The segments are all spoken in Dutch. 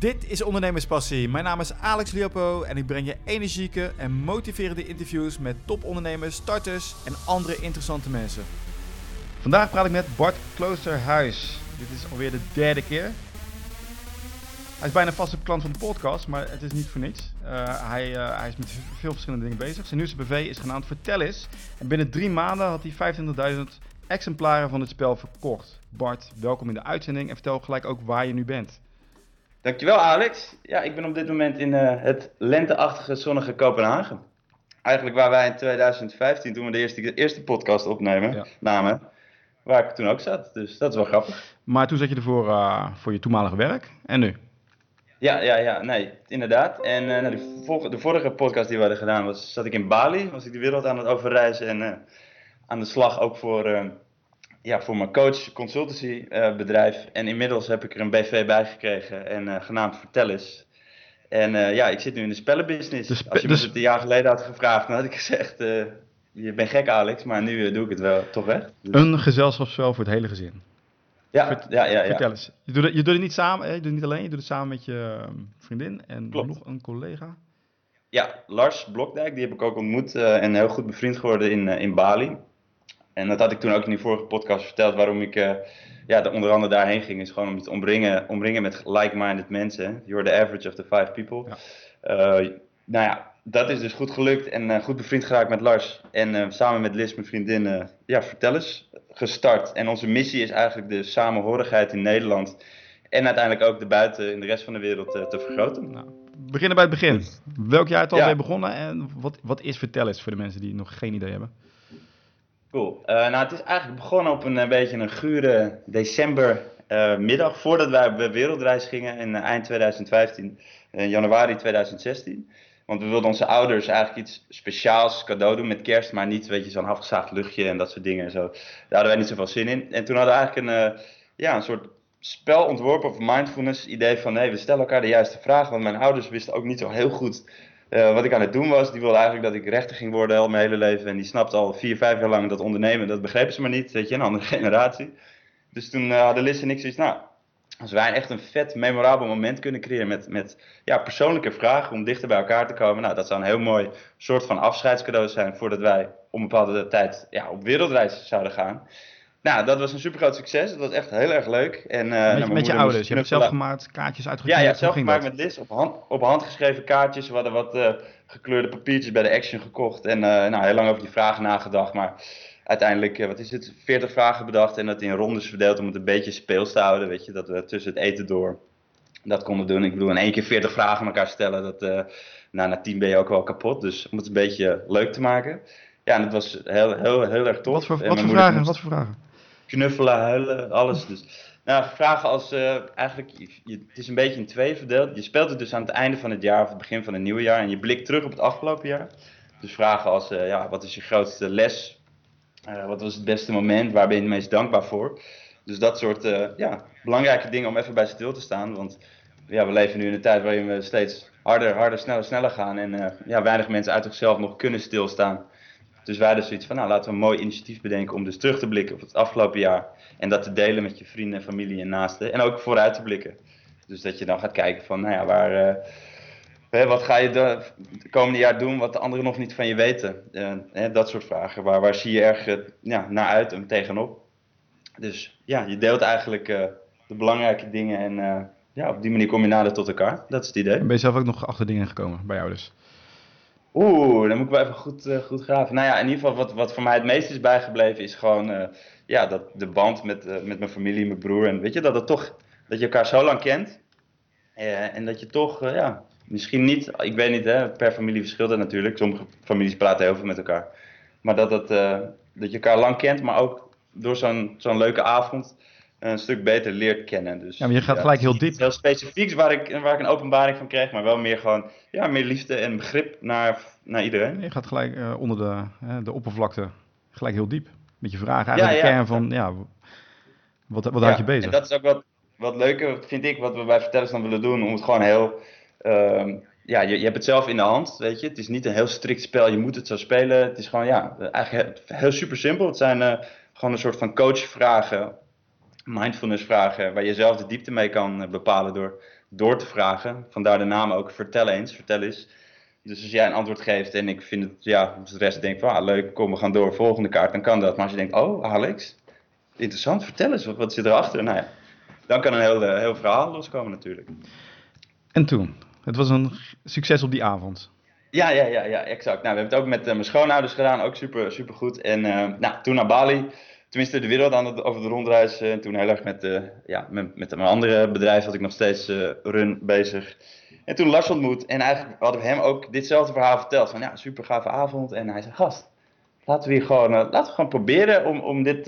Dit is Ondernemerspassie. Mijn naam is Alex Liopo en ik breng je energieke en motiverende interviews met topondernemers, starters en andere interessante mensen. Vandaag praat ik met Bart Kloosterhuis. Dit is alweer de derde keer. Hij is bijna vaste klant van de podcast, maar het is niet voor niets. Uh, hij, uh, hij, is met veel verschillende dingen bezig. Zijn nieuwste BV is genaamd Vertellis. En binnen drie maanden had hij 25.000 exemplaren van het spel verkocht. Bart, welkom in de uitzending en vertel gelijk ook waar je nu bent. Dankjewel Alex. Ja, ik ben op dit moment in uh, het lenteachtige zonnige Kopenhagen. Eigenlijk waar wij in 2015, toen we de eerste, de eerste podcast opnemen, ja. namen, waar ik toen ook zat. Dus dat is wel grappig. Maar toen zat je ervoor uh, voor je toenmalige werk. En nu? Ja, ja, ja, nee, inderdaad. En uh, nou, de, vorige, de, vorige podcast die we hadden gedaan, was, zat ik in Bali. Was ik de wereld aan het overreizen en aan de slag ook voor ja, voor mijn coach consultancy bedrijf. En inmiddels heb ik er een BV bij gekregen en uh, genaamd Vertellis. En uh, ja, ik zit nu in de spellenbusiness. De spe Als je me het een jaar geleden had gevraagd, dan had ik gezegd, je bent gek Alex, maar nu doe ik het wel toch weg. Dus... Een gezelschapsspel voor het hele gezin. Ja, Vert ja, ja, ja. Vertel eens. Je doet, het, je doet het niet samen, je doet het niet alleen, je doet het samen met je ehm, vriendin en Klopt. nog een collega. Ja, Lars Blokdijk, die heb ik ook ontmoet en heel goed bevriend geworden in, in Bali. En dat had ik toen ook in die vorige podcast verteld, waarom ik uh, ja, onder andere daarheen ging. Is gewoon om te omringen, omringen met like-minded mensen. You're the average of the five people. Ja. Uh, nou ja, dat is dus goed gelukt en uh, goed bevriend geraakt met Lars. En samen met Liz, mijn vriendin, ja, vertel eens, gestart. En onze missie is eigenlijk de samenhorigheid in Nederland. En uiteindelijk ook de buiten in de rest van de wereld te vergroten. Nou, we beginnen bij het begin. Welk jaar het alweer ja. begonnen en wat, wat is Vertel eens voor de mensen die nog geen idee hebben? Cool. Uh, nou, het is eigenlijk begonnen op een, een beetje een gure decembermiddag, uh, voordat wij op wereldreis gingen in eind 2015, in januari 2016. Want we wilden onze ouders eigenlijk iets speciaals cadeau doen met kerst, maar niet weet je, zo'n afgezaagd luchtje en dat soort dingen en zo. Daar hadden wij niet zoveel zin in. En toen hadden we eigenlijk een, ja, een soort spel ontworpen of mindfulness idee van nee, we stellen elkaar de juiste vraag, want mijn ouders wisten ook niet zo heel goed uh, wat ik aan het doen was, die wilde eigenlijk dat ik rechter ging worden al mijn hele leven. En die snapte al vier, vijf jaar lang dat ondernemen, dat begrepen ze maar niet, weet je, een andere generatie. Dus toen uh, hadden Liz en ik zoiets, nou, als wij echt een vet, memorabel moment kunnen creëren met, met ja, persoonlijke vragen om dichter bij elkaar te komen. Nou, dat zou een heel mooi soort van afscheidscadeau zijn voordat wij om een bepaalde tijd ja, op wereldreis zouden gaan. Nou, dat was een super groot succes. Dat was echt heel erg leuk. En, uh, met, nou, met je ouders? Je hebt zelf gemaakt, kaartjes uitgekregen? Ja, ja zelf gemaakt met Liz. Op hand, op geschreven kaartjes. We hadden wat uh, gekleurde papiertjes bij de Action gekocht. En uh, nou, heel lang over die vragen nagedacht. Maar uiteindelijk, wat is het, 40 vragen bedacht. En dat in rondes verdeeld om het een beetje speels te houden. Weet je, dat we tussen het eten door dat konden doen. Ik bedoel, in één keer 40 vragen aan elkaar stellen. Dat, nou, na 10 ben je ook wel kapot. Dus om het een beetje leuk te maken. Ja, en dat was heel, heel, heel erg tof. Wat voor, wat voor vragen? Wat voor vragen? Knuffelen, huilen, alles. Dus, nou, vragen als, uh, eigenlijk, het is een beetje in twee verdeeld. Je speelt het dus aan het einde van het jaar of het begin van het nieuwe jaar en je blikt terug op het afgelopen jaar. Dus vragen als, uh, ja, wat is je grootste les? Uh, wat was het beste moment? Waar ben je het meest dankbaar voor? Dus dat soort ja, belangrijke dingen om even bij stil te staan. Want ja, we leven nu in een tijd waarin we steeds harder, harder, sneller, sneller gaan. En ja, weinig mensen uit zichzelf nog kunnen stilstaan. Dus wij hadden zoiets van, nou laten we een mooi initiatief bedenken om dus terug te blikken op het afgelopen jaar. En dat te delen met je vrienden, familie en naasten. En ook vooruit te blikken. Dus dat je dan gaat kijken van, nou ja, waar, uh, wat ga je de, komende jaar doen wat de anderen nog niet van je weten? Uh, hè, dat soort vragen. Waar, waar zie je erg ja, naar uit en tegenop? Dus ja, je deelt eigenlijk de belangrijke dingen en ja, op die manier kom je nader tot elkaar. Dat is het idee. En ben je zelf ook nog achter dingen gekomen bij jou dus? Oeh, dan moet ik wel even goed, uh, goed graven. Nou ja, in ieder geval wat, wat voor mij het meest is bijgebleven is gewoon uh, ja, dat, de band met, uh, met mijn familie, mijn broer. En weet je, dat, het toch, dat je elkaar zo lang kent. en dat je toch, ja, misschien niet, ik weet niet, hè, per familie verschilt dat natuurlijk. Sommige families praten heel veel met elkaar. Maar dat, dat, dat je elkaar lang kent, maar ook door zo'n zo'n leuke avond een stuk beter leert kennen. Dus, ja, maar je gaat gelijk heel diep. Heel specifieks waar ik, waar ik een openbaring van kreeg, maar wel meer gewoon ja, meer liefde en begrip naar, naar iedereen. Je gaat gelijk uh, onder de, de oppervlakte gelijk heel diep. Met je vragen eigenlijk ja, de kern van ja, wat, wat houd je bezig? En dat is ook wat, wat leuker, vind ik, wat we bij Vertellers dan willen doen. Om het gewoon heel... Uh, ja, je, je hebt het zelf in de hand, weet je. Het is niet een heel strikt spel, je moet het zo spelen. Het is gewoon, ja, eigenlijk heel, heel super simpel. Het zijn uh, gewoon een soort van coachvragen mindfulness vragen waar je zelf de diepte mee kan eh, bepalen door door te vragen. Vandaar de naam ook, vertel eens, vertel eens. Dus als jij een antwoord geeft en ik vind het, ja, de rest denkt van, ah, leuk, kom, we gaan door, volgende kaart, dan kan dat. Maar als je denkt, oh, Alex, interessant, vertel eens, wat, wat zit erachter? Nou ja, dan kan een heel, eh, heel verhaal loskomen natuurlijk. En toen? Het was een succes op die avond. Ja, ja, ja, ja, exact. Nou, we hebben het ook met uh, mijn schoonouders gedaan, ook super, super goed. En uh, nou, toen naar Bali, tenminste de wereld aan het, over de rondreis. en toen heel erg met, uh, ja, met, met mijn andere bedrijf, wat ik nog steeds run, bezig. En toen Lars ontmoet en eigenlijk hadden we hem ook ditzelfde verhaal verteld. Van ja, super gave avond. En hij zei, gast, laten we hier gewoon, laten we gewoon proberen om, om dit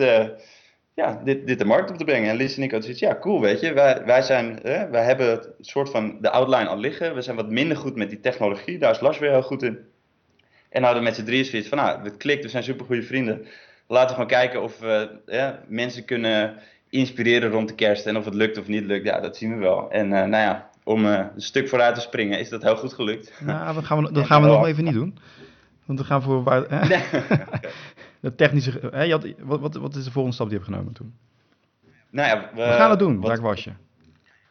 ja, dit, dit de markt op te brengen. En Liz en ik hadden zoiets, ja, cool, weet je. Wij, wij, zijn, wij hebben het soort van de outline al liggen. We zijn wat minder goed met die technologie. Daar is Lars weer heel goed in. En hadden met z'n drieën zoiets van, nou, het klikt, we zijn super goede vrienden. Laten we gewoon kijken of we mensen kunnen inspireren rond de kerst. En of het lukt of niet lukt, ja, dat zien we wel. En uh, nou ja, om uh, een stuk vooruit te springen, is dat heel goed gelukt. Nou, dat gaan we, dat gaan we nog even niet doen. Want we gaan voor... Nee. de technische. Hè, je had, wat, wat, wat is de volgende stap die je hebt genomen toen? Nou ja, we, we gaan het doen. Waar was je?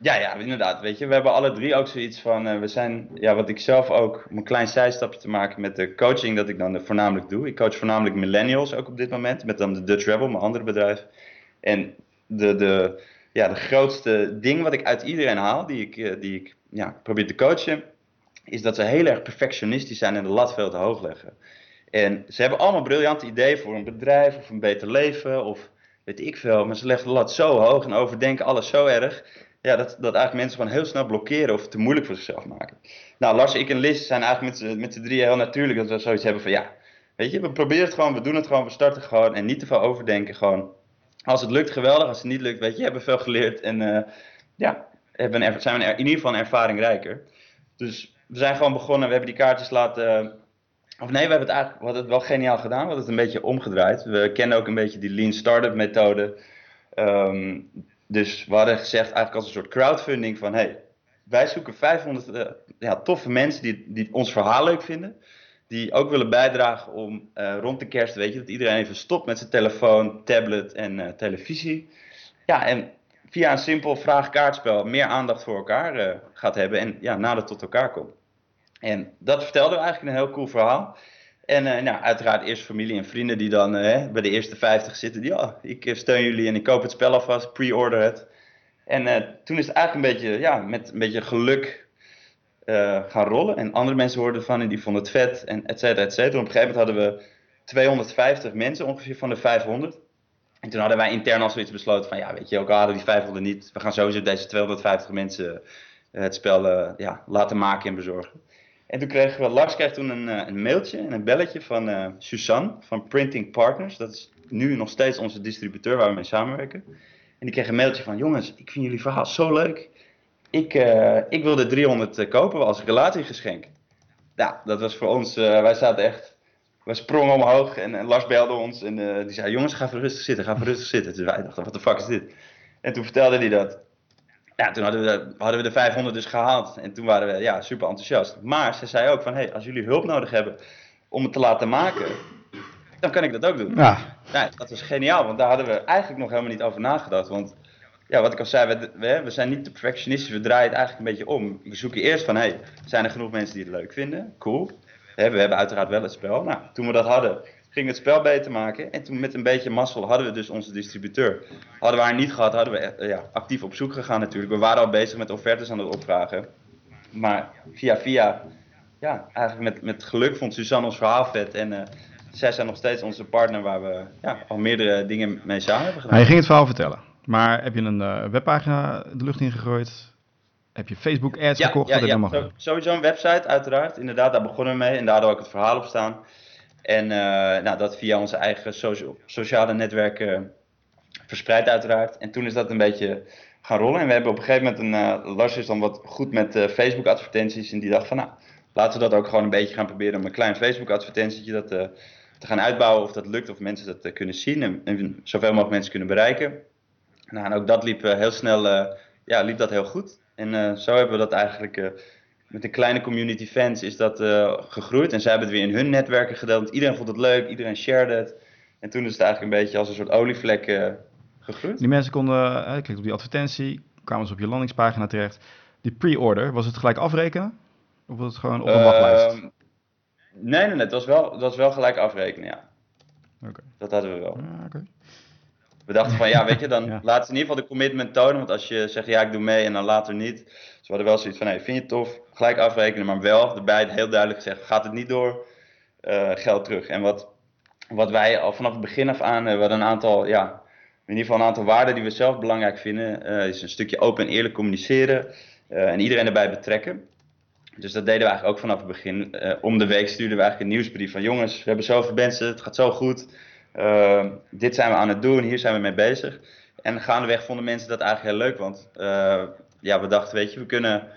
Ja, ja, inderdaad. Weet je, we hebben alle drie ook zoiets van. Uh, we zijn, ja, wat ik zelf ook, om een klein zijstapje te maken met de coaching dat ik dan voornamelijk doe. Ik coach voornamelijk millennials ook op dit moment, met dan de Rebel, mijn andere bedrijf. En de, de, ja, de grootste ding wat ik uit iedereen haal, die ik, uh, die ik ja, probeer te coachen, is dat ze heel erg perfectionistisch zijn en de lat veel te hoog leggen. En ze hebben allemaal briljante ideeën voor een bedrijf of een beter leven of weet ik veel. Maar ze leggen de lat zo hoog en overdenken alles zo erg. Ja, dat, dat eigenlijk mensen gewoon heel snel blokkeren of te moeilijk voor zichzelf maken. Nou, Lars, ik en Liz zijn eigenlijk met, met z'n drieën heel natuurlijk dat we zoiets hebben van ja, weet je, we proberen het gewoon, we doen het gewoon, we starten gewoon en niet te veel overdenken. Gewoon, als het lukt, geweldig. Als het niet lukt, weet je, hebben veel geleerd en uh, ja, hebben zijn we in ieder geval een ervaring rijker. Dus we zijn gewoon begonnen, we hebben die kaartjes laten of nee, we hebben het eigenlijk we hadden het wel geniaal gedaan. We hadden het een beetje omgedraaid. We kennen ook een beetje die lean startup methode. Um, dus we hadden gezegd eigenlijk als een soort crowdfunding van... Hey, wij zoeken 500 uh, eh, ja, toffe mensen die, die ons verhaal leuk vinden. Die ook willen bijdragen om uh, rond de kerst, weet je, dat iedereen even stopt met zijn telefoon, tablet en uh, televisie. Ja, en via een simpel vraag-kaartspel meer aandacht voor elkaar gaat hebben en ja, nader tot elkaar komt. En dat vertelde eigenlijk een heel cool verhaal. En uh, nou, uiteraard eerst familie en vrienden die dan uh, bij de eerste 50 zitten. Die, ja, ik eh, steun jullie en ik koop het spel alvast, pre-order het. En toen is het eigenlijk een beetje, ja, met een beetje geluk gaan rollen. En andere mensen hoorden ervan en die vonden het vet en et cetera, et cetera. Op een gegeven moment hadden we 250 mensen ongeveer van de 500. En toen hadden wij intern al zoiets besloten van, ja, weet je, ook al hadden die 500 niet. We gaan sowieso deze 250 mensen het spel ja, laten maken en bezorgen. En toen kregen we, Lars kreeg toen een, eh, een mailtje en een belletje van uh, Suzanne van Printing Partners. Dat is nu nog steeds onze distributeur waar we mee samenwerken. En die kreeg een mailtje van, jongens, ik vind jullie verhaal zo leuk. Ik, uh, ik wil de 300 kopen als relatiegeschenk. Ja, dat was voor ons, wij zaten echt, wij sprongen omhoog en, en Lars belde ons en die zei, jongens, ga even rustig zitten, ga even rustig zitten. Dus wij dachten, wat de fuck is dit? En toen vertelde hij dat ja, toen hadden we, de, hadden we de 500 dus gehaald. En toen waren we ja, super enthousiast. Maar ze zei ook van, hey, als jullie hulp nodig hebben om het te laten maken, dan kan ik dat ook doen. Ja. Dat was geniaal, want daar hadden we eigenlijk nog helemaal niet over nagedacht. Want ja, wat ik al zei, we, we, we zijn niet te perfectionistisch, we draaien het eigenlijk een beetje om. We zoeken eerst van, hey, zijn er genoeg mensen die het leuk vinden? Cool. we hebben uiteraard wel het spel. Nou, toen we dat hadden, ging het spel beter maken. En toen met een beetje mazzel hadden we dus onze distributeur. Hadden we haar niet gehad, hadden we eh, ja, actief op zoek gegaan natuurlijk. We waren al bezig met offertes aan het opvragen. Maar via via, ja, eigenlijk met, met geluk vond Suzanne ons verhaal vet. En uh, zij zijn nog steeds onze partner waar we ja, al meerdere dingen mee samen hebben gedaan. Je ging het verhaal vertellen. Maar heb je een uh, webpagina de lucht in gegooid? Heb je Facebook ads ja, gekocht? Ja, ja. Zo, sowieso een website uiteraard. Inderdaad, daar begonnen we mee. En daardoor ook het verhaal op staan. En uh, nou, dat via onze eigen sociale netwerken verspreid uiteraard. En toen is dat een beetje gaan rollen. En we hebben op een gegeven moment een, uh, Lars is dan wat goed met uh, Facebook advertenties. En die dacht van nou, laten we dat ook gewoon een beetje gaan proberen om een klein Facebook advertentietje dat, te gaan uitbouwen. Of dat lukt, of mensen dat kunnen zien en, en, zoveel mogelijk mensen kunnen bereiken. Nou, en ook dat liep heel snel, ja, liep dat heel goed. En zo hebben we dat eigenlijk met een kleine community fans is dat uh, gegroeid. En zij hebben het weer in hun netwerken gedeeld. Iedereen vond het leuk, iedereen shared het. En toen is het eigenlijk een beetje als een soort olievlek uh, gegroeid. Die mensen konden, uh, op die advertentie, kwamen ze op je landingspagina terecht. die pre-order, was het gelijk afrekenen? Of was het gewoon op een wachtlijst? Ehm, nee, nee, nee, het was wel, het was wel gelijk afrekenen, ja. Dat hadden we wel. Ja. We dachten van ja, weet je, dan Ja. laat ze in ieder geval de commitment tonen. Want als je zegt ja, ik doe mee en dan later niet. We hadden wel zoiets van, hey, vind je het tof? Gelijk afrekenen, maar wel erbij heel duidelijk gezegd, gaat het niet door, eh, geld terug. En wat, wat wij al vanaf het begin af aan, eh, we hadden een aantal, ja, in ieder geval een aantal waarden die we zelf belangrijk vinden. eh, is een stukje open en eerlijk communiceren eh, en iedereen erbij betrekken. Dus dat deden we eigenlijk ook vanaf het begin. Eh, om de week stuurden we eigenlijk een nieuwsbrief van jongens, we hebben zoveel mensen, het gaat zo goed. Eh, dit zijn we aan het doen, hier zijn we mee bezig. En gaandeweg vonden mensen dat eigenlijk heel leuk, want eh, ja, we dachten, weet je, we kunnen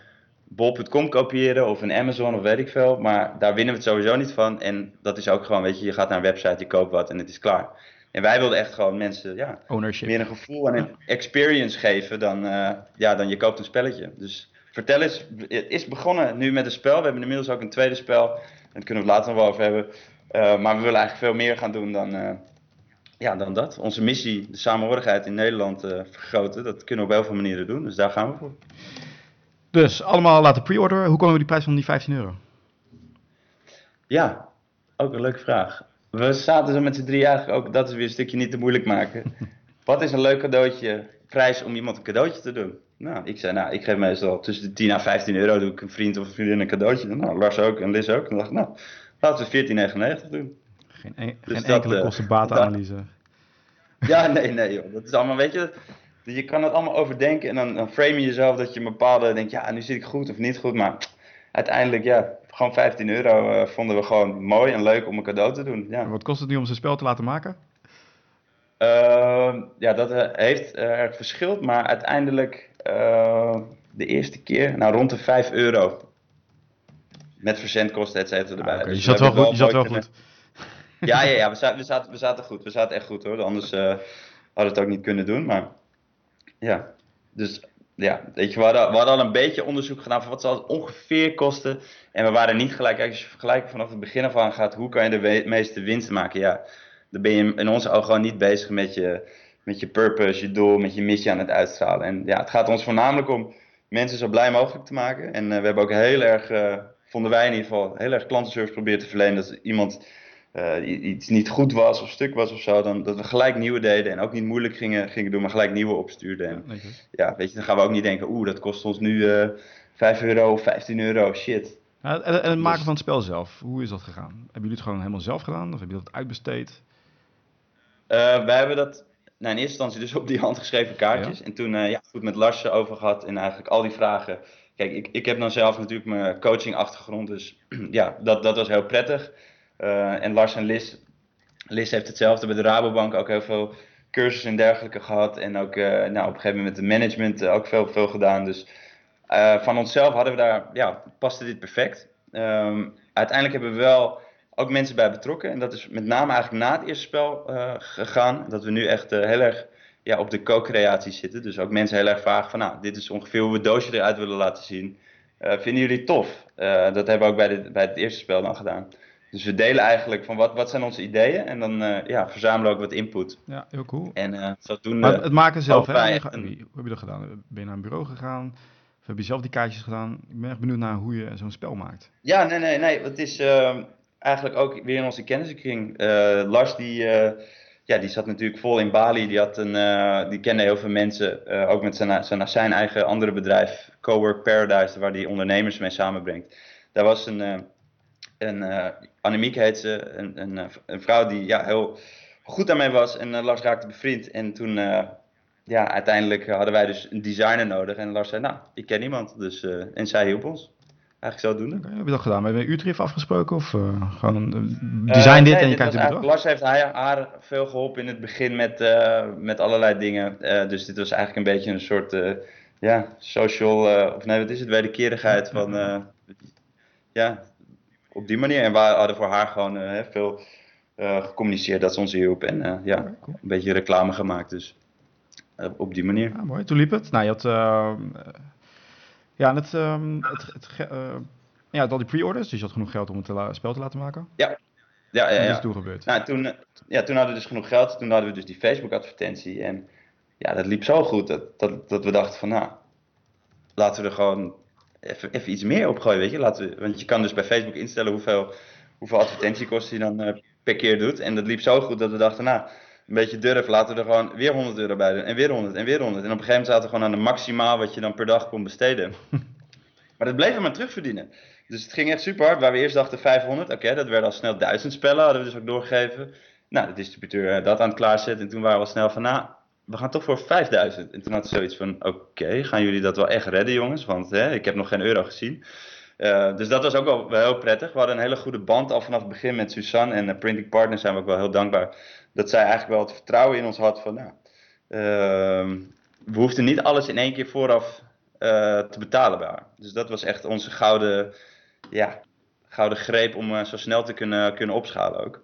bol.com kopiëren of een Amazon of weet ik veel, maar daar winnen we het sowieso niet van. En dat is ook gewoon, weet je, je gaat naar een website, je koopt wat en het is klaar. En wij wilden echt gewoon mensen, ja, Ownership. meer een gevoel en een experience geven dan, eh, ja, dan je koopt een spelletje. Dus vertel eens, het is begonnen nu met een spel. We hebben inmiddels ook een tweede spel. En daar kunnen we het later nog wel over hebben. Eh, maar we willen eigenlijk veel meer gaan doen dan, eh, ja, dan dat. Onze missie, de samenhorigheid in Nederland eh, vergroten. Dat kunnen we op heel veel manieren doen. Dus daar gaan we voor. Dus allemaal laten pre-orderen. Hoe komen we die prijs van die 15 euro? Ja, ook een leuke vraag. We zaten zo met z'n drie eigenlijk ook, dat is weer een stukje niet te moeilijk maken. Wat is een leuk cadeautje, prijs om iemand een cadeautje te doen? Nou, ik zei, nou, ik geef meestal tussen de 10 en 15 euro, doe ik een vriend of een vriendin een cadeautje. Nou, Lars ook en Liz ook. En dacht ik, nou, laten we 14,99 doen. Geen, en- Dus geen dat, enkele eh, kosten-batenanalyse. Ja, nee, nee joh. Dat is allemaal, weet je, je kan het allemaal overdenken en dan, dan frame je jezelf dat je een bepaalde, denkt, ja, nu zit ik goed of niet goed. Maar uiteindelijk, ja, gewoon 15 euro eh, vonden we gewoon mooi en leuk om een cadeau te doen. Ja. Wat kost het nu om zijn spel te laten maken? Ehm, ja, dat eh, heeft eh, erg verschild, maar uiteindelijk eh, de eerste keer, nou rond de 5 euro. Met verzendkosten, et cetera, erbij. Ah, Dus je zat wel goed. Je zat wel goed. Ja, ja, ja we, zaten, we, zaten, we zaten goed. We zaten echt goed hoor. Anders eh, hadden we het ook niet kunnen doen. Maar ja, dus ja, weet je, we hadden, al een beetje onderzoek gedaan van wat zal het ongeveer kosten. En we waren niet gelijk, als je vergelijkt vanaf het begin af aan gaat, hoe kan je de meeste winst maken? Ja, dan ben je in onze ogen gewoon niet bezig met je, met je purpose, je doel, met je missie aan het uitstralen. En ja, het gaat ons voornamelijk om mensen zo blij mogelijk te maken. En eh, we hebben ook heel erg, eh, vonden wij in ieder geval, heel erg klantenservice proberen te verlenen. Dat iemand eh, iets niet goed was of stuk was of zo, dan dat we gelijk nieuwe deden en ook niet moeilijk gingen, gingen doen, maar gelijk nieuwe opstuurden. En ja, weet je, dan gaan we ook niet denken, oeh, dat kost ons nu eh 5 euro of 15 euro, shit. Ja, en, en het maken Dus- van het spel zelf, hoe is dat gegaan? Hebben jullie het gewoon helemaal zelf gedaan? Of hebben jullie dat uitbesteed? Eh, wij hebben dat nou, in eerste instantie dus op die handgeschreven kaartjes. En toen ja, goed met Lars over gehad en eigenlijk al die vragen. Kijk, ik, ik heb dan zelf natuurlijk mijn coaching achtergrond, dus ja, dat, dat was heel prettig. Eh, en Lars en Liz, Liz heeft hetzelfde bij de Rabobank ook heel veel cursussen en dergelijke gehad. En ook eh, nou, op een gegeven moment met de management eh, ook veel, veel gedaan. Dus van onszelf hadden we daar, ja, paste dit perfect. Ehm, uiteindelijk hebben we wel ook mensen bij betrokken. En dat is met name eigenlijk na het eerste spel gegaan. Dat we nu echt heel erg ja, op de co-creatie zitten. Dus ook mensen heel erg vragen van, nou, dit is ongeveer hoe we het doosje eruit willen laten zien. Vinden jullie het tof? Dat hebben we ook bij, de, bij het eerste spel dan gedaan. Dus we delen eigenlijk van wat, wat zijn onze ideeën en dan eh, ja, verzamelen we ook wat input. Ja, heel cool. En eh, zodoende... Maar het maken zelf, hè? Hoe een- heb je dat gedaan? Ben je naar een bureau gegaan? Of heb je zelf die kaartjes gedaan? Ik ben echt benieuwd naar hoe je zo'n spel maakt. Ja, nee, nee, nee. Het is ehm, eigenlijk ook weer in onze kennissenkring. Eh, Lars, die, ja, die zat natuurlijk vol in Bali. Die, had een, die kende heel veel mensen. ook met zijn, zijn, zijn eigen andere bedrijf, Cowork Paradise, waar die ondernemers mee samenbrengt. Daar was een, een eh, Annemiek heet ze, een, een, eh, een vrouw die ja, heel goed daarmee was. En eh, Lars raakte bevriend. En toen, ja, uiteindelijk hadden wij dus een designer nodig. En Lars zei, nou, ik ken iemand. Dus, en zij hielp ons. Eigenlijk zodoende. Oké, heb je dat gedaan? Ben je met Utrecht afgesproken? Of eh, gewoon een design dit nee, en je krijgt het bedrag? Lars heeft haar, haar veel geholpen in het begin met, met allerlei dingen. Dus dit was eigenlijk een beetje een soort ja, social, of nee, wat is het, wederkerigheid van, ja, op die manier. En we hadden voor haar gewoon eh, veel eh, gecommuniceerd dat ze ons hielp en eh, ja, cool. een beetje reclame gemaakt. Dus op die manier. Ja, mooi. Toen liep het. Nou, je had... ehm, eh, ja, het, ehm, het, het, eh, ja, al die pre-orders, dus je had genoeg geld om het te spel te laten maken. Ja, ja, ja. ja. is toen gebeurd? Nou, toen, ja, toen hadden we dus genoeg geld. Toen hadden we dus die Facebook-advertentie. En ja, dat liep zo goed dat, dat, dat we dachten van, nou, laten we er gewoon even, even iets meer op gooien, weet je. Laten we, want je kan dus bij Facebook instellen hoeveel, hoeveel advertentiekosten je dan uh, per keer doet. En dat liep zo goed dat we dachten, nou, een beetje durf, laten we er gewoon weer 100 euro bij doen. En weer 100 en weer 100. En op een gegeven moment zaten we gewoon aan de maximaal wat je dan per dag kon besteden. maar dat bleef we maar terugverdienen. Dus het ging echt super hard. Waar we eerst dachten 500, oké, dat werd al snel 1000 spellen, hadden we dus ook doorgegeven. Nou, de distributeur dat aan het klaarzetten. En toen waren we al snel van, nou, we gaan toch voor 5000. En toen had ze zoiets van, oké, gaan jullie dat wel echt redden jongens? Want hè, ik heb nog geen euro gezien. Uh, dus dat was ook wel, heel prettig. We hadden een hele goede band al vanaf het begin met Suzanne en uh, Printing Partners zijn we ook wel heel dankbaar dat zij eigenlijk wel het vertrouwen in ons had van, nou, uh, we hoefden niet alles in één keer vooraf uh, te betalen bij. Dus dat was echt onze gouden, ja, gouden greep om zo snel te kunnen, kunnen opschalen ook.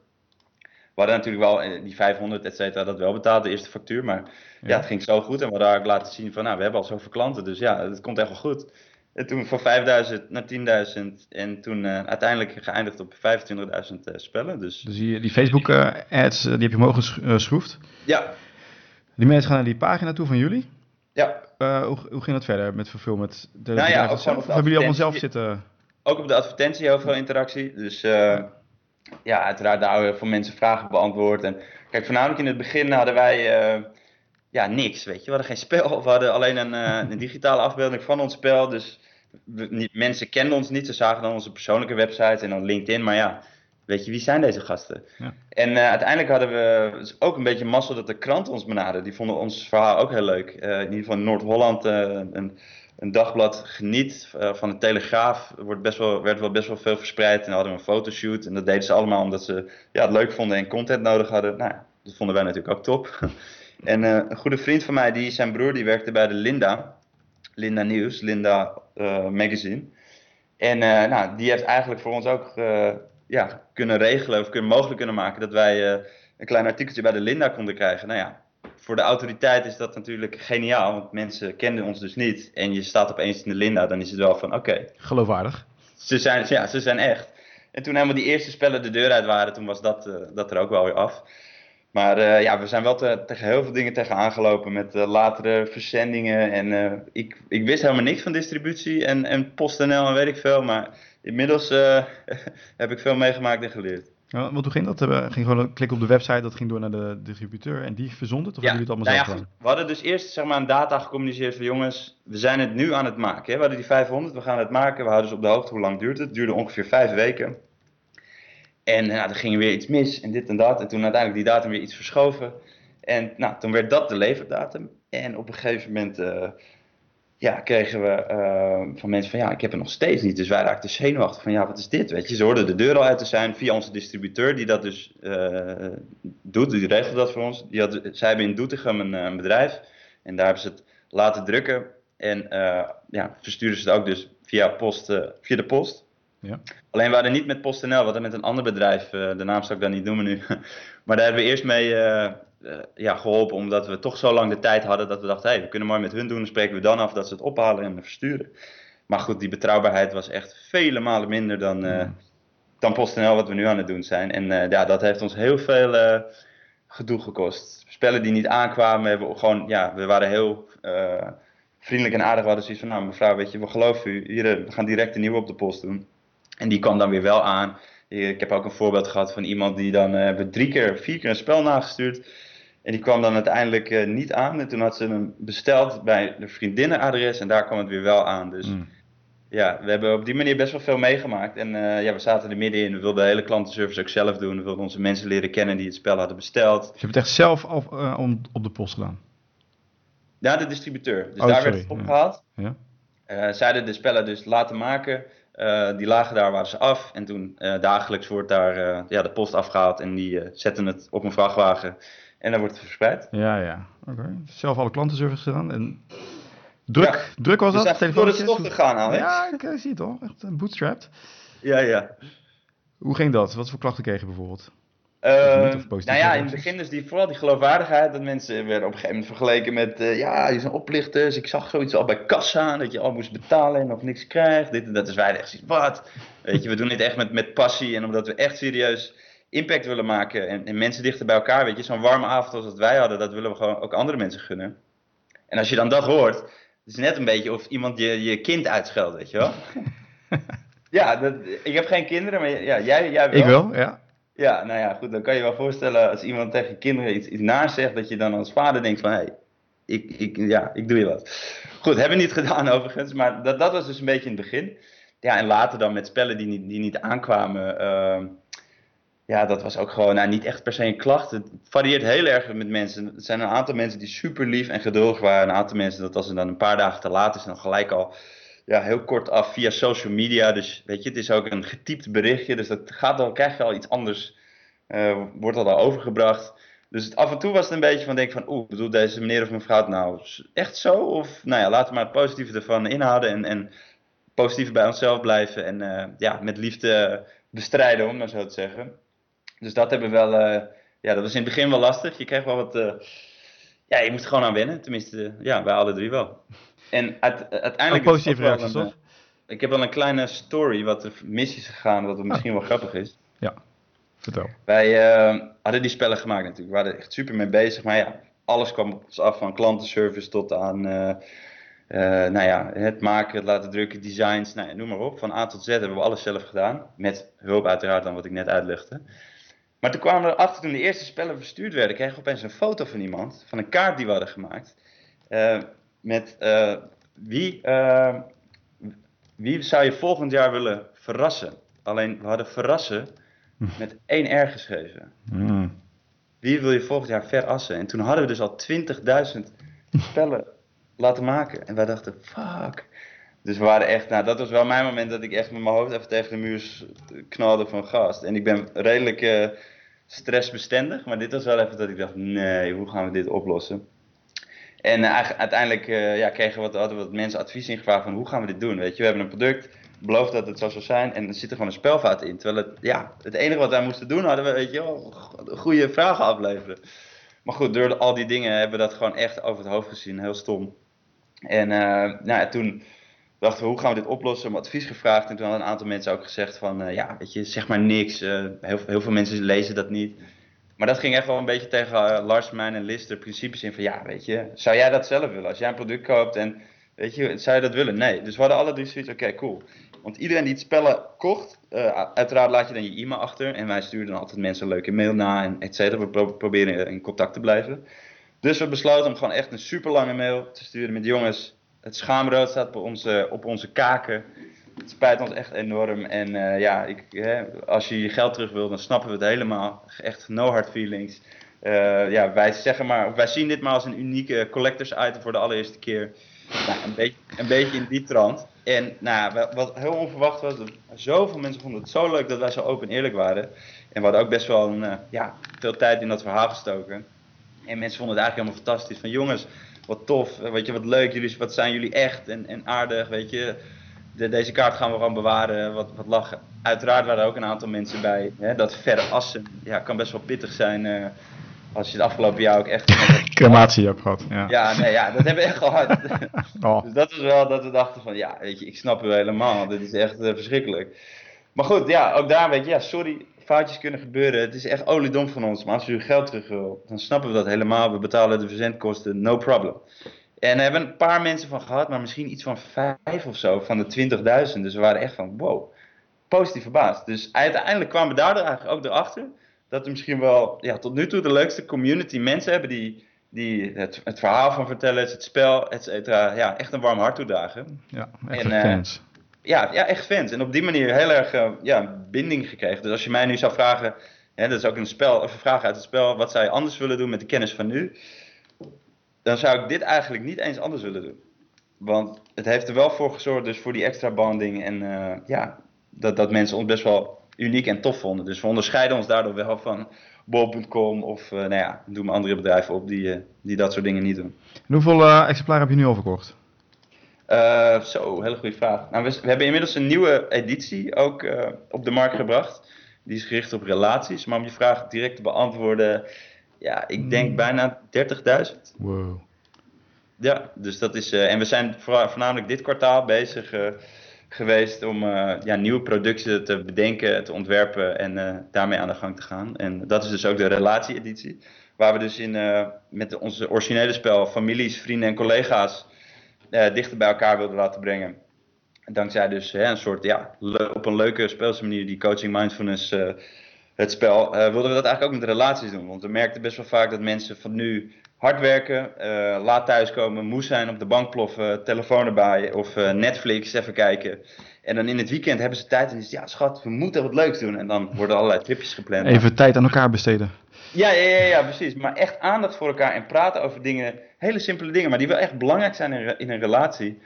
We hadden natuurlijk wel eh, die 500, et cetera, dat wel betaald, de eerste factuur. Maar ja. ja. het ging zo goed. En we hadden ook laten zien van, nou, we hebben al zoveel klanten. Dus ja, het komt echt wel goed. En toen van 5000 naar 10.000 en toen uh, uiteindelijk geëindigd op 25.000 uh, spellen. Dus, dus die, die Facebook uh, ads, die heb je mogen geschroefd? Ja. Die mensen gaan naar die pagina toe van jullie? Ja. hoe, hoe ging dat verder met fulfillment? De, nou ja, ook zelf, of hebben jullie allemaal zelf zitten? Ook op de advertentie heel veel interactie. Dus ja, uiteraard daar heel veel mensen vragen beantwoord. En kijk, voornamelijk in het begin hadden wij uh, ja, niks, weet je. We hadden geen spel, we hadden alleen een, uh, een digitale afbeelding van ons spel. Dus we, niet, mensen kenden ons niet, ze zagen dan onze persoonlijke website en dan LinkedIn. Maar ja, weet je, wie zijn deze gasten? Ja. En uh, uiteindelijk hadden we dus ook een beetje mazzel dat de krant ons benaderde. Die vonden ons verhaal ook heel leuk. in ieder geval Noord-Holland, een een dagblad geniet uh, van de Telegraaf. wordt best wel, werd wel best wel veel verspreid. En hadden we een fotoshoot. En dat deden ze allemaal omdat ze ja, het leuk vonden en content nodig hadden. Nou, dat vonden wij natuurlijk ook top. en uh, een goede vriend van mij, die, zijn broer, die werkte bij de Linda. Linda Nieuws, Linda uh, Magazine. En nou, die heeft eigenlijk voor ons ook ja, kunnen regelen of kunnen, mogelijk kunnen maken dat wij een klein artikeltje bij de Linda konden krijgen. Nou ja, voor de autoriteit is dat natuurlijk geniaal, want mensen kenden ons dus niet. En je staat opeens in de Linda, dan is het wel van oké. Geloofwaardig. Ze zijn, ja, ze zijn echt. En toen helemaal die eerste spellen de deur uit waren, toen was dat, uh, dat er ook wel weer af. Maar uh, ja, we zijn wel te, tegen heel veel dingen tegen aangelopen met uh, latere verzendingen. En ik, ik wist helemaal niks van distributie en, en PostNL en weet ik veel. Maar inmiddels heb ik veel meegemaakt en geleerd. Ja, want hoe ging dat? We ging gewoon klikken op de website, dat ging door naar de distributeur en die verzond het? Of ja, jullie het allemaal nou zelf ja, We hadden dus eerst zeg maar, een data gecommuniceerd van jongens, we zijn het nu aan het maken. Hè? We hadden die 500, we gaan het maken. We houden dus op de hoogte hoe lang duurt het. Het duurde ongeveer vijf weken. En nou, er ging weer iets mis en dit en dat. En toen uiteindelijk die datum weer iets verschoven. En nou, toen werd dat de leverdatum. En op een gegeven moment... Uh, ja, kregen we uh, van mensen van ja, ik heb het nog steeds niet. Dus wij raakten zenuwachtig van ja, wat is dit? Weet je, ze hoorden de deur al uit te zijn via onze distributeur die dat dus uh, doet. Die regelt dat voor ons. Die had, zij hebben in Doetinchem een, een, bedrijf en daar hebben ze het laten drukken. En uh, ja, versturen ze het ook dus via, post, via de post. Ja. Alleen we hadden niet met PostNL, we hadden met een ander bedrijf, de naam zou ik dan niet noemen nu. maar daar hebben we eerst mee ja, geholpen omdat we toch zo lang de tijd hadden dat we dachten, hey, we kunnen mooi met hun doen, dan spreken we dan af dat ze het ophalen en versturen. Maar goed, die betrouwbaarheid was echt vele malen minder dan, uh, dan PostNL wat we nu aan het doen zijn. En uh, ja, dat heeft ons heel veel gedoe gekost. Spellen die niet aankwamen, hebben we gewoon, ja, we waren heel vriendelijk en aardig. We hadden zoiets van, nou mevrouw, weet je, we geloven u, hier, we gaan direct een nieuwe op de post doen. En die kwam dan weer wel aan. Ik heb ook een voorbeeld gehad van iemand die dan uh, drie keer, vier keer een spel nagestuurd. En die kwam dan uiteindelijk uh, niet aan. En toen had ze hem besteld bij de vriendinnenadres en daar kwam het weer wel aan. Dus mm. ja, we hebben op die manier best wel veel meegemaakt. En uh, ja, we zaten er middenin. We wilden de hele klantenservice ook zelf doen. We wilden onze mensen leren kennen die het spel hadden besteld. Dus je hebt het echt zelf op, uh, op de post gedaan? Ja, de distributeur. Dus oh, daar sorry. werd het opgehaald. Ja. Ja. zij hadden de spellen dus laten maken. die lagen daar, waren ze af. En toen dagelijks wordt daar ja, de post afgehaald. En die zetten het op een vrachtwagen. En dan wordt het verspreid. Ja, ja. Oké. Zelf alle klantenservice gedaan. En druk, druk was dat? We zijn door de stof gegaan, Alex. Ja, ik uh, zie het al. Echt een bootstrapped. Ja, ja. Hoe ging dat? Wat voor klachten kreeg je bijvoorbeeld? Uh, nou ja, in het begin dus die, vooral die geloofwaardigheid. Dat mensen werden op een gegeven moment vergeleken met... Uh, ja, je zijn oplichters. Ik zag zoiets al bij kassa. Dat je al moest betalen en nog niks krijgt. Dit en dat. is wij echt wat? Weet je, we doen dit echt met, met passie. En omdat we echt serieus impact willen maken en, en, mensen dichter bij elkaar, weet je, zo'n warme avond als dat wij hadden, dat willen we gewoon ook andere mensen gunnen. En als je dan dat hoort, is net een beetje of iemand je, je kind uitscheldt, weet je wel. ja, dat, ik heb geen kinderen, maar ja, jij, jij wel. Ik wel, ja. Ja, nou ja, goed, dan kan je wel voorstellen als iemand tegen je kinderen iets, iets naar zegt, dat je dan als vader denkt van, hé, hey, ik, ik, ja, ik doe je wat. Goed, hebben we niet gedaan overigens, maar dat, dat was dus een beetje in het begin. Ja, en later dan met spellen die niet, die niet aankwamen, uh, ja, dat was ook gewoon nou, niet echt per se een klacht. Het varieert heel erg met mensen. Er zijn een aantal mensen die super lief en geduldig waren. Een aantal mensen dat als dan een paar dagen te laat is, dan gelijk al ja, heel kort af via social media. Dus weet je, het is ook een getypt berichtje. Dus dat gaat dan, krijg je al iets anders, uh, wordt dat al overgebracht. Dus af en toe was het een beetje van denk van, oeh, bedoelt deze meneer of mevrouw het nou echt zo? Of nou ja, laten we maar het positieve ervan inhouden en, en positief bij onszelf blijven. En uh, ja, met liefde bestrijden, om maar zo te zeggen. Dus dat hebben we wel, uh, ja, dat was in het begin wel lastig. Je kreeg wel wat, uh, ja, je moest gewoon aan wennen. Tenminste, ja, wij alle drie wel. En uit, uiteindelijk... Ook positieve reacties, toch? Ik heb wel een kleine story wat er mis is gegaan, wat misschien wel grappig is. Ja, vertel. Wij uh, hadden die spellen gemaakt natuurlijk. We waren er echt super mee bezig. Maar ja, alles kwam op ons af van klantenservice tot aan... Uh, nou ja, het maken, het laten drukken, designs, nou, noem maar op. Van A tot Z hebben we alles zelf gedaan. Met hulp uiteraard dan wat ik net uitlegde. Maar toen kwamen we erachter, toen de eerste spellen verstuurd werden, kregen we opeens een foto van iemand, van een kaart die we hadden gemaakt. Uh, met uh, wie, uh, wie zou je volgend jaar willen verrassen? Alleen, we hadden verrassen met één R geschreven. Mm. Wie wil je volgend jaar verassen? En toen hadden we dus al 20.000 spellen laten maken. En wij dachten, fuck. Dus we waren echt, nou dat was wel mijn moment dat ik echt met mijn hoofd even tegen de muur knalde van gast. En ik ben redelijk uh, stressbestendig, maar dit was wel even dat ik dacht, nee, hoe gaan we dit oplossen? En uh, uiteindelijk uh, ja, kregen we wat, hadden wat mensen advies ingevraagd van hoe gaan we dit doen? Weet je, we hebben een product, beloofd dat het zo zou zijn en er zit er gewoon een spelfout in. Terwijl het, ja, het enige wat wij moesten doen, hadden we, weet je goede vragen afleveren. Maar goed, door al die dingen hebben we dat gewoon echt over het hoofd gezien, heel stom. En nou ja, toen dachten we, hoe gaan we dit oplossen? Om advies gevraagd. En toen hadden een aantal mensen ook gezegd van, uh, ja, weet je, zeg maar niks. Uh, heel, heel, veel mensen lezen dat niet. Maar dat ging echt wel een beetje tegen uh, Lars, mijn en Lister principes in van, ja, weet je, zou jij dat zelf willen? Als jij een product koopt en, weet je, zou je dat willen? Nee. Dus we hadden alle drie zoiets, oké, cool. Want iedereen die het spellen kocht, uiteraard laat je dan je e-mail achter. En wij sturen dan altijd mensen een leuke mail na en et. We pro proberen in contact te blijven. Dus we besloten om gewoon echt een super lange mail te sturen met jongens het schaamrood staat op onze, op onze kaken. Het spijt ons echt enorm. En uh, ja, ik, hè, als je je geld terug wil, dan snappen we het helemaal. Echt no hard feelings. Uh, ja, wij zeggen maar, wij zien dit maar als een unieke collectors item voor de allereerste keer. Nou, een, beetje, een beetje in die trant. En nou, wat heel onverwacht was, zoveel mensen vonden het zo leuk dat wij zo open en eerlijk waren. En we hadden ook best wel een, uh, ja, veel tijd in dat verhaal gestoken. En mensen vonden het eigenlijk helemaal fantastisch. Van jongens, wat tof, weet je, wat leuk, jullie, wat zijn jullie echt en, en aardig, weet je. De, deze kaart gaan we gewoon bewaren, wat, wat lachen. Uiteraard waren er ook een aantal mensen bij, hè, dat verre assen, ja, kan best wel pittig zijn uh, als je het afgelopen jaar ook echt... Crematie ook gehad, ja. Ja, nee, ja, dat hebben we echt gehad. oh. Dus dat is wel dat we dachten van, ja, weet je, ik snap het helemaal, dit is echt uh, verschrikkelijk. Maar goed, ja, ook daar weet je, ja, sorry, foutjes kunnen gebeuren. Het is echt oliedom van ons. Maar als u uw geld terug wil, dan snappen we dat helemaal. We betalen de verzendkosten, no problem. En er hebben een paar mensen van gehad, maar misschien iets van vijf of zo van de 20.000. Dus we waren echt van wow, positief verbaasd. Dus uiteindelijk kwamen we daardoor eigenlijk ook erachter dat we misschien wel ja, tot nu toe de leukste community mensen hebben die, die het, het verhaal van vertellen, het spel, et cetera, ja, echt een warm hart toedagen. Ja, echt en, fans ja, ja, echt fans. En op die manier heel erg uh, ja, binding gekregen. Dus als je mij nu zou vragen, hè, dat is ook een, spel, vraag uit het spel, wat zou je anders willen doen met de kennis van nu? Dan zou ik dit eigenlijk niet eens anders willen doen. Want het heeft er wel voor gezorgd, dus voor die extra bonding. En uh, ja, dat, dat mensen ons best wel uniek en tof vonden. Dus we onderscheiden ons daardoor wel van bol.com of uh, nou ja, doen we andere bedrijven op die, die dat soort dingen niet doen. En hoeveel exemplaren heb je nu al verkocht? Uh, zo, hele goede vraag. Nou, we, we, hebben inmiddels een nieuwe editie ook uh, op de markt gebracht. Die is gericht op relaties. Maar om je vraag direct te beantwoorden, ja, ik denk mm. bijna 30.000. Wow. Ja, dus dat is. Uh, en we zijn voornamelijk dit kwartaal bezig geweest om ja, nieuwe producten te bedenken, te ontwerpen en daarmee aan de gang te gaan. En dat is dus ook de relatie-editie. Waar we dus in, met onze originele spel families, vrienden en collega's dichter bij elkaar wilden laten brengen. Dankzij dus een soort, ja, op een leuke speelse manier die coaching mindfulness het spel, wilden we dat eigenlijk ook met relaties doen. Want we merkten best wel vaak dat mensen van nu hard werken, uh, laat thuiskomen, moe zijn, op de bank ploffen, telefoon erbij of uh, Netflix even kijken. En dan in het weekend hebben ze tijd en zeggen ja schat, we moeten wat leuks doen. En dan worden allerlei tripjes gepland. Even tijd aan elkaar besteden. Ja, ja, ja, ja, precies. Maar echt aandacht voor elkaar en praten over dingen, hele simpele dingen, maar die wel echt belangrijk zijn in, in een relatie.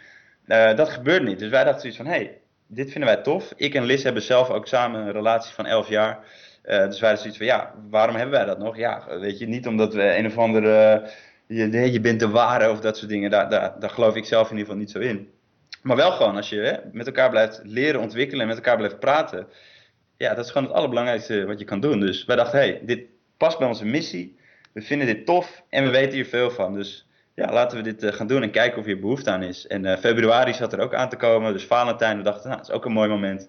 Uh, dat gebeurt niet. Dus wij dachten zoiets van, hé, hey, dit vinden wij tof. Ik en Liz hebben zelf ook samen een relatie van 11 jaar. Uh, dus wij hadden zoiets van, ja, waarom hebben wij dat nog? Ja, weet je, niet omdat we een of andere, je, je bent de ware of dat soort dingen. Daar, daar, daar geloof ik zelf in ieder geval niet zo in. Maar wel gewoon als je hè, met elkaar blijft leren, ontwikkelen en met elkaar blijft praten. Ja, dat is gewoon het allerbelangrijkste wat je kan doen. Dus wij dachten, hé, hey, dit past bij onze missie. We vinden dit tof en we weten hier veel van. Dus ja, laten we dit uh, gaan doen en kijken of hier behoefte aan is. En februari zat er ook aan te komen, dus Valentijn. We dachten, nou, dat is ook een mooi moment.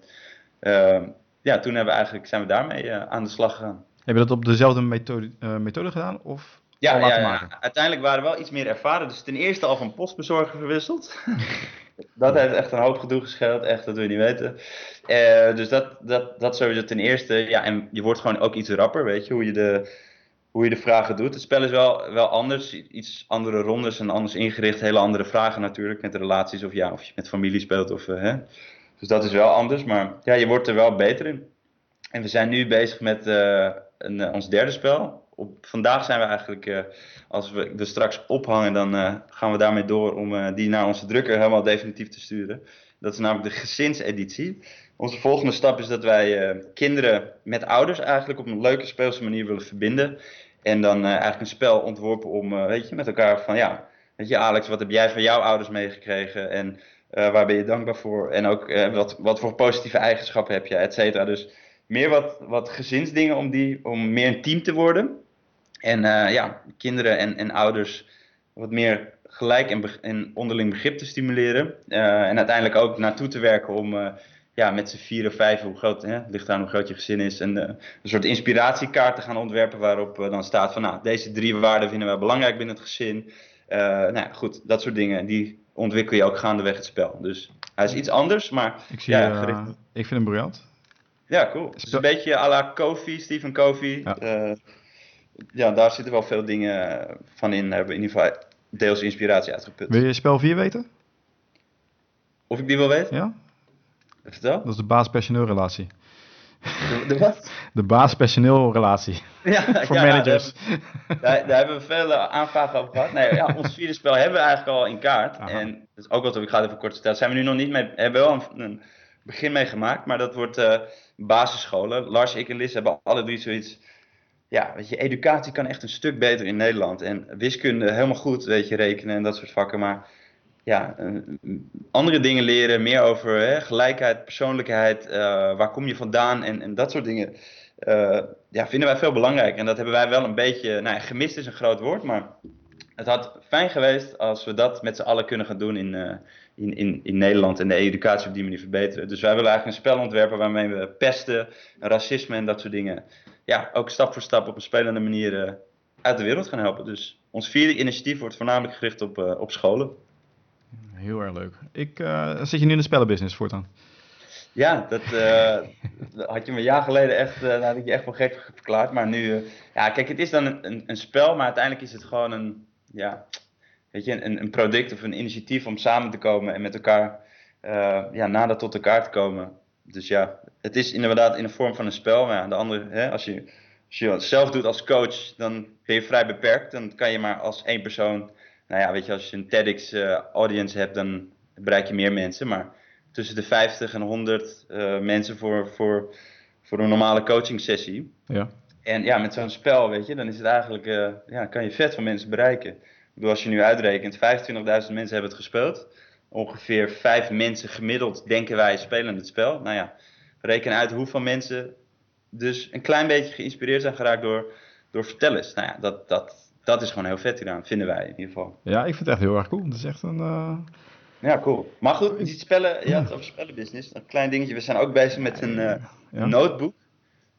Uh, ja, toen hebben we eigenlijk, zijn we daarmee uh, aan de slag gegaan. Heb je dat op dezelfde methode, methode gedaan? Of ja, ja, ja, uiteindelijk waren we wel iets meer ervaren. Dus ten eerste al van postbezorger verwisseld. dat heeft echt een hoop gedoe gescheeld, echt, dat wil je niet weten. Uh, dus dat, dat, dat sowieso ten eerste. Ja, en je wordt gewoon ook iets rapper, weet je, hoe je de, hoe je de vragen doet. Het spel is wel, wel anders, iets andere rondes en anders ingericht. Hele andere vragen natuurlijk, met relaties of ja, of je met familie speelt of... hè. Dus dat is wel anders, maar ja, je wordt er wel beter in. En we zijn nu bezig met uh, een, ons derde spel. Op, vandaag zijn we eigenlijk, uh, als we er straks ophangen, dan gaan we daarmee door om die naar onze drukker helemaal definitief te sturen. Dat is namelijk de gezinseditie. Onze volgende stap is dat wij kinderen met ouders eigenlijk op een leuke speelse manier willen verbinden. En dan eigenlijk een spel ontworpen om, weet je, met elkaar van ja, weet je Alex, wat heb jij van jouw ouders meegekregen? En waar ben je dankbaar voor? En ook wat, wat voor positieve eigenschappen heb je, et cetera. Dus meer wat, wat gezinsdingen om, die, om meer een team te worden. En uh, ja, kinderen en, en ouders wat meer gelijk en, en onderling begrip te stimuleren. en uiteindelijk ook naartoe te werken om ja, met z'n vier of vijf, hoe groot, hè, ligt aan hoe groot je gezin is, en, een soort inspiratiekaart te gaan ontwerpen waarop dan staat van nou, deze drie waarden vinden wij belangrijk binnen het gezin. nou ja, goed, dat soort dingen. Die ontwikkel je ook gaandeweg het spel. Dus hij is iets anders, maar ik, zie, ja, gericht... uh, ik vind hem briljant. Ja, cool. Het is een beetje à la Kofi, Stephen Kofi. Ja. Uh, ja, daar zitten wel veel dingen van in. Hebben in ieder geval deels inspiratie uitgeput. Wil je spel 4 weten? Of ik die wil weten? Ja. Vertel. Dat is de baas-personeel relatie. De, de wat? De baas-personeel relatie. Ja, Voor ja, managers. Daar, daar, daar, hebben we veel aanvragen over gehad. Nee, ja, ons vierde spel hebben we eigenlijk al in kaart. Aha. En dat is ook wat ik ga even kort vertellen. Zijn we nu nog niet mee, hebben we wel een, een begin mee gemaakt, maar dat wordt uh, basisscholen. Lars, ik en Liz hebben alle drie zoiets. Ja, weet je, educatie kan echt een stuk beter in Nederland. En wiskunde helemaal goed, weet je, rekenen en dat soort vakken. Maar ja, uh, andere dingen leren, meer over hè, gelijkheid, persoonlijkheid, uh, waar kom je vandaan en, en dat soort dingen. Uh, ja, vinden wij veel belangrijk. En dat hebben wij wel een beetje, nou gemist is een groot woord, maar het had fijn geweest als we dat met z'n allen kunnen gaan doen in, in, in, in Nederland en de educatie op die manier verbeteren. Dus wij willen eigenlijk een spel ontwerpen waarmee we pesten, racisme en dat soort dingen, ja, ook stap voor stap op een spelende manier uit de wereld gaan helpen. Dus ons vierde initiatief wordt voornamelijk gericht op, op scholen. Heel erg leuk. Ik, uh, zit je nu in de spellenbusiness voortaan? Ja, dat uh, had je me een jaar geleden echt, uh, had ik je echt wel gek verklaard. Maar nu, ja, kijk, het is dan een, een, een, spel, maar uiteindelijk is het gewoon een, ja, weet je, een, een product of een initiatief om samen te komen en met elkaar, ja, nader tot elkaar te komen. Dus ja, het is inderdaad in de vorm van een spel. Maar ja, de andere, hè, als, je, als je het zelf doet als coach, dan ben je vrij beperkt. Dan kan je maar als één persoon nou ja, weet je, als je een TEDx uh, audience hebt, dan bereik je meer mensen. Maar tussen de 50 en 100 uh, mensen voor, voor, voor een normale coaching sessie. Ja. En ja, met zo'n spel, weet je, dan is het eigenlijk, ja, kan je vet van mensen bereiken. Bedoel, als je nu uitrekent, 25.000 mensen hebben het gespeeld. Ongeveer 5 mensen gemiddeld, denken wij, spelen het spel. Nou ja, reken uit hoeveel mensen dus een klein beetje geïnspireerd zijn geraakt door, door vertellers. Nou ja, dat, dat, dat is gewoon heel vet gedaan, vinden wij in ieder geval. Ja, ik vind het echt heel erg cool. Het is echt een... Uh... Ja, cool. Maar goed, die spellen, je had het over spellenbusiness. Een klein dingetje, we zijn ook bezig met een, uh, ja. notebook.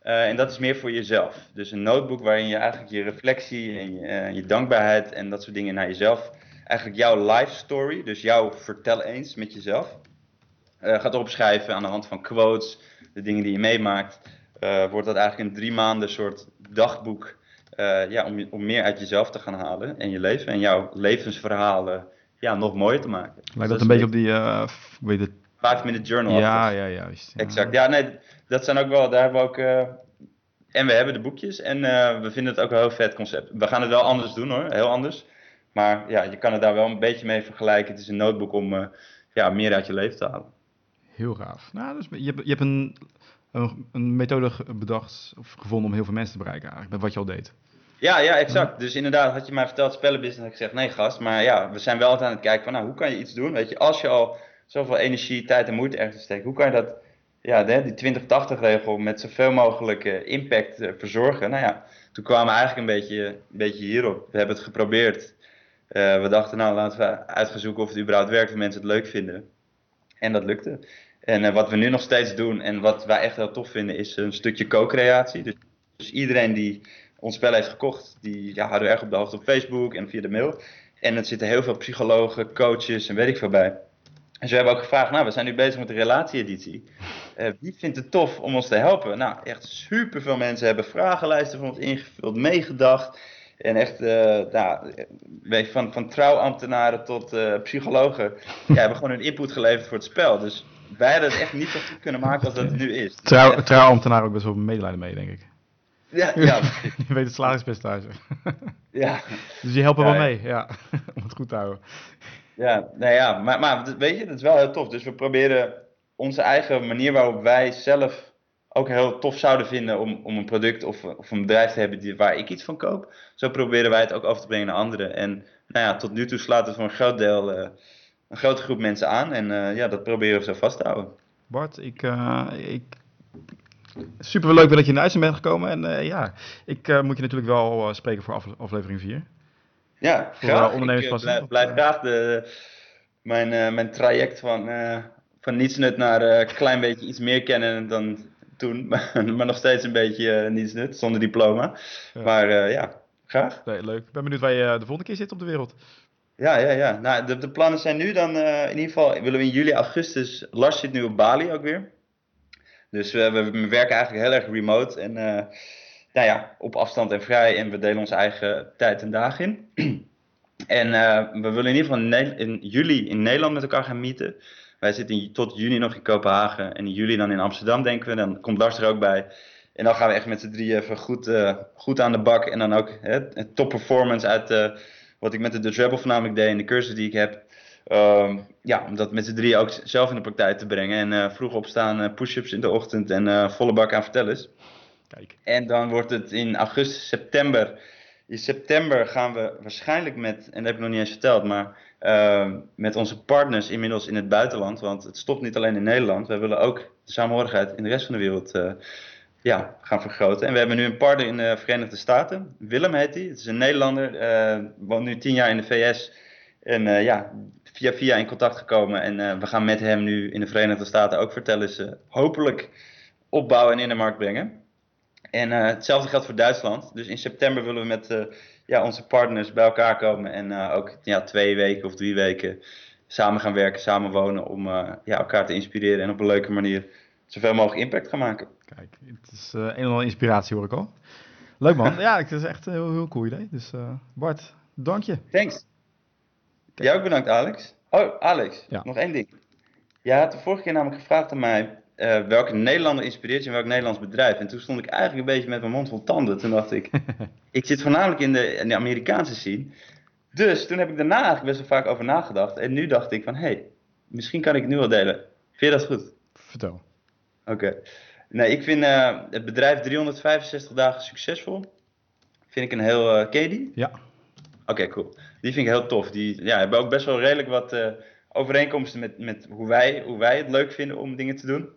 Uh, en dat is meer voor jezelf. Dus een notebook waarin je eigenlijk je reflectie en je, je, dankbaarheid en dat soort dingen naar jezelf eigenlijk jouw life story, dus jouw vertel eens met jezelf. Uh, gaat opschrijven aan de hand van quotes, de dingen die je meemaakt. Wordt dat eigenlijk een drie maanden soort dagboek ja, om, om meer uit jezelf te gaan halen en je leven en jouw levensverhalen ja, nog mooier te maken. Lijkt dat, dat een beetje op die, weet het? Five Minute Journal. Ja, ja, juist. Ja. Exact. Ja, nee, dat zijn ook wel, daar hebben we ook, uh, en we hebben de boekjes en uh, we vinden het ook een heel vet concept. We gaan het wel anders doen hoor, heel anders. Maar ja, je kan het daar wel een beetje mee vergelijken. Het is een notebook om ja, meer uit je leven te halen. Heel gaaf. Nou, dus je, hebt, je hebt een, een, een methode bedacht of gevonden om heel veel mensen te bereiken eigenlijk, met wat je al deed. Ja, ja, exact. Dus inderdaad, had je mij verteld spellenbusiness, had ik gezegd, nee gast, maar ja, we zijn wel altijd aan het kijken van, nou, hoe kan je iets doen? Weet je, als je al zoveel energie, tijd en moeite ergens steekt, hoe kan je dat, ja, die 20-80 regel met zoveel mogelijk uh, impact uh, verzorgen? Nou ja, toen kwamen we eigenlijk een beetje, een beetje hierop. We hebben het geprobeerd. Uh, we dachten, nou, laten we uitgezoeken of het überhaupt werkt, of mensen het leuk vinden. En dat lukte. En wat we nu nog steeds doen, en wat wij echt heel tof vinden, is een stukje co-creatie. Dus, dus iedereen die ons spel heeft gekocht, die ja, houden we erg op de hoogte op Facebook en via de mail. En er zitten heel veel psychologen, coaches en weet ik veel bij. En ze hebben ook gevraagd, nou, we zijn nu bezig met de relatie-editie. Uh, wie vindt het tof om ons te helpen? Nou, echt super veel mensen hebben vragenlijsten van ons ingevuld, meegedacht. En echt, uh, nou, van, van trouwambtenaren tot uh, psychologen, ja, hebben gewoon hun input geleverd voor het spel. Dus wij hadden het echt niet zo goed kunnen maken als dat het nu is. Trouw, trouwambtenaren ook best wel medelijden mee, denk ik. Ja, ja. je weet het slagingspercentage. ja. Dus die helpen ja, wel mee, ja, om het goed te houden. Ja, nou ja, maar, maar weet je, dat is wel heel tof. Dus we proberen onze eigen manier waarop wij zelf ook heel tof zouden vinden om, om een product of, of een bedrijf te hebben die, waar ik iets van koop. Zo proberen wij het ook over te brengen naar anderen. En nou ja, tot nu toe slaat het voor een groot deel uh, een grote groep mensen aan. En uh, ja, dat proberen we zo vast te houden. Bart, ik, uh, ik super leuk dat je in de bent gekomen. En ja, ik moet je natuurlijk wel spreken voor afle aflevering 4. Ja, voor graag. ondernemers ik blijf, blijf graag de, mijn, mijn traject van, van nietsnut naar een klein beetje iets meer kennen dan toen. maar nog steeds een beetje nietsnut, zonder diploma. Ja. Maar ja, graag. Nee, leuk. Ik ben benieuwd waar je de volgende keer zit op de wereld. Ja, ja, ja. Nou, de, de plannen zijn nu dan, in ieder geval willen we in juli, augustus, Lars zit nu op Bali ook weer. Dus we, we, werken eigenlijk heel erg remote en uh, nou ja, op afstand en vrij. En we delen onze eigen tijd en dagen in. en uh, we willen in ieder geval in, juli in Nederland met elkaar gaan meeten. Wij zitten tot juni nog in Kopenhagen en in juli dan in Amsterdam denken we. Dan komt Lars er ook bij. En dan gaan we echt met z'n drieën even goed, uh, goed aan de bak. En dan ook hè, top performance uit wat ik met de Dutch voornamelijk deed en de cursus die ik heb. Um, ja, om dat met z'n drie ook zelf in de praktijk te brengen. En vroeg opstaan, push-ups in de ochtend en volle bak aan vertellers. Kijk. En dan wordt het in augustus, september. In september gaan we waarschijnlijk met, en dat heb ik nog niet eens verteld, maar ehm, met onze partners inmiddels in het buitenland. Want het stopt niet alleen in Nederland. We willen ook de samenhorigheid in de rest van de wereld ja, gaan vergroten. En we hebben nu een partner in de Verenigde Staten. Willem heet hij. Het is een Nederlander. woont nu tien jaar in de VS. En ja, via via in contact gekomen. En uh, we gaan met hem nu in de Verenigde Staten ook vertellen ze hopelijk opbouwen en in de markt brengen. En uh, hetzelfde geldt voor Duitsland. Dus in september willen we met uh, ja, onze partners bij elkaar komen en ook ja, twee weken of drie weken samen gaan werken, samen wonen om ja, elkaar te inspireren en op een leuke manier zoveel mogelijk impact gaan maken. Kijk, het is een en inspiratie hoor ik al. Leuk man. ja, het is echt een heel, heel cool idee. Dus Bart, dank je. Thanks. Jij ook bedankt, Alex. Oh, Alex, nog één ding. Jij had de vorige keer namelijk gevraagd aan mij uh, welke Nederlander inspireert je en welk Nederlands bedrijf. En toen stond ik eigenlijk een beetje met mijn mond vol tanden. Toen dacht ik, ik zit voornamelijk in de, in de Amerikaanse scene. Dus toen heb ik daarna eigenlijk best wel vaak over nagedacht. En nu dacht ik van, hé, hey, misschien kan ik het nu wel delen. Vind je dat goed? Vertel. Oké. Nee, ik vind uh, het bedrijf 365 dagen succesvol. Vind ik een heel... Uh, ken? Ja. Oké, cool. Die vind ik heel tof. Die ja, hebben ook best wel redelijk wat uh, overeenkomsten met, met hoe, wij, hoe wij het leuk vinden om dingen te doen.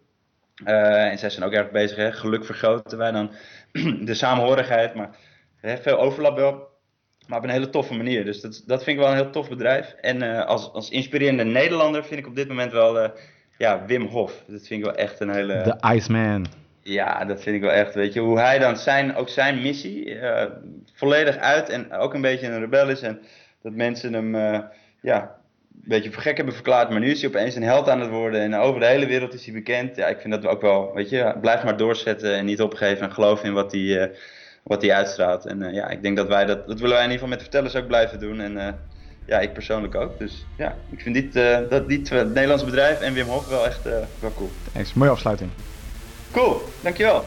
Uh, en zij zijn ook erg bezig, hè? geluk vergroten wij dan de samenhorigheid, maar hè, veel overlap wel. Maar op een hele toffe manier. Dus dat, dat vind ik wel een heel tof bedrijf. En uh, als, als inspirerende Nederlander vind ik op dit moment wel ja, Wim Hof. Dat vind ik wel echt een hele... De Iceman. Ja, dat vind ik wel echt. Weet je, hoe hij dan zijn, ook zijn missie uh, volledig uit en ook een beetje een rebel is. En dat mensen hem ja, beetje voor gek hebben verklaard. Maar nu is hij opeens een held aan het worden. En over de hele wereld is hij bekend. Ja, ik vind dat we ook wel, weet je, blijf maar doorzetten en niet opgeven. En geloof in wat hij, wat hij uitstraalt. En ja, ik denk dat wij dat, dat willen wij in ieder geval met de vertellers ook blijven doen. En ja, ik persoonlijk ook. Dus ja, ik vind dit, dat, dit het Nederlandse bedrijf en Wim Hof wel echt wel cool. Thanks, mooie afsluiting. Cool, dankjewel.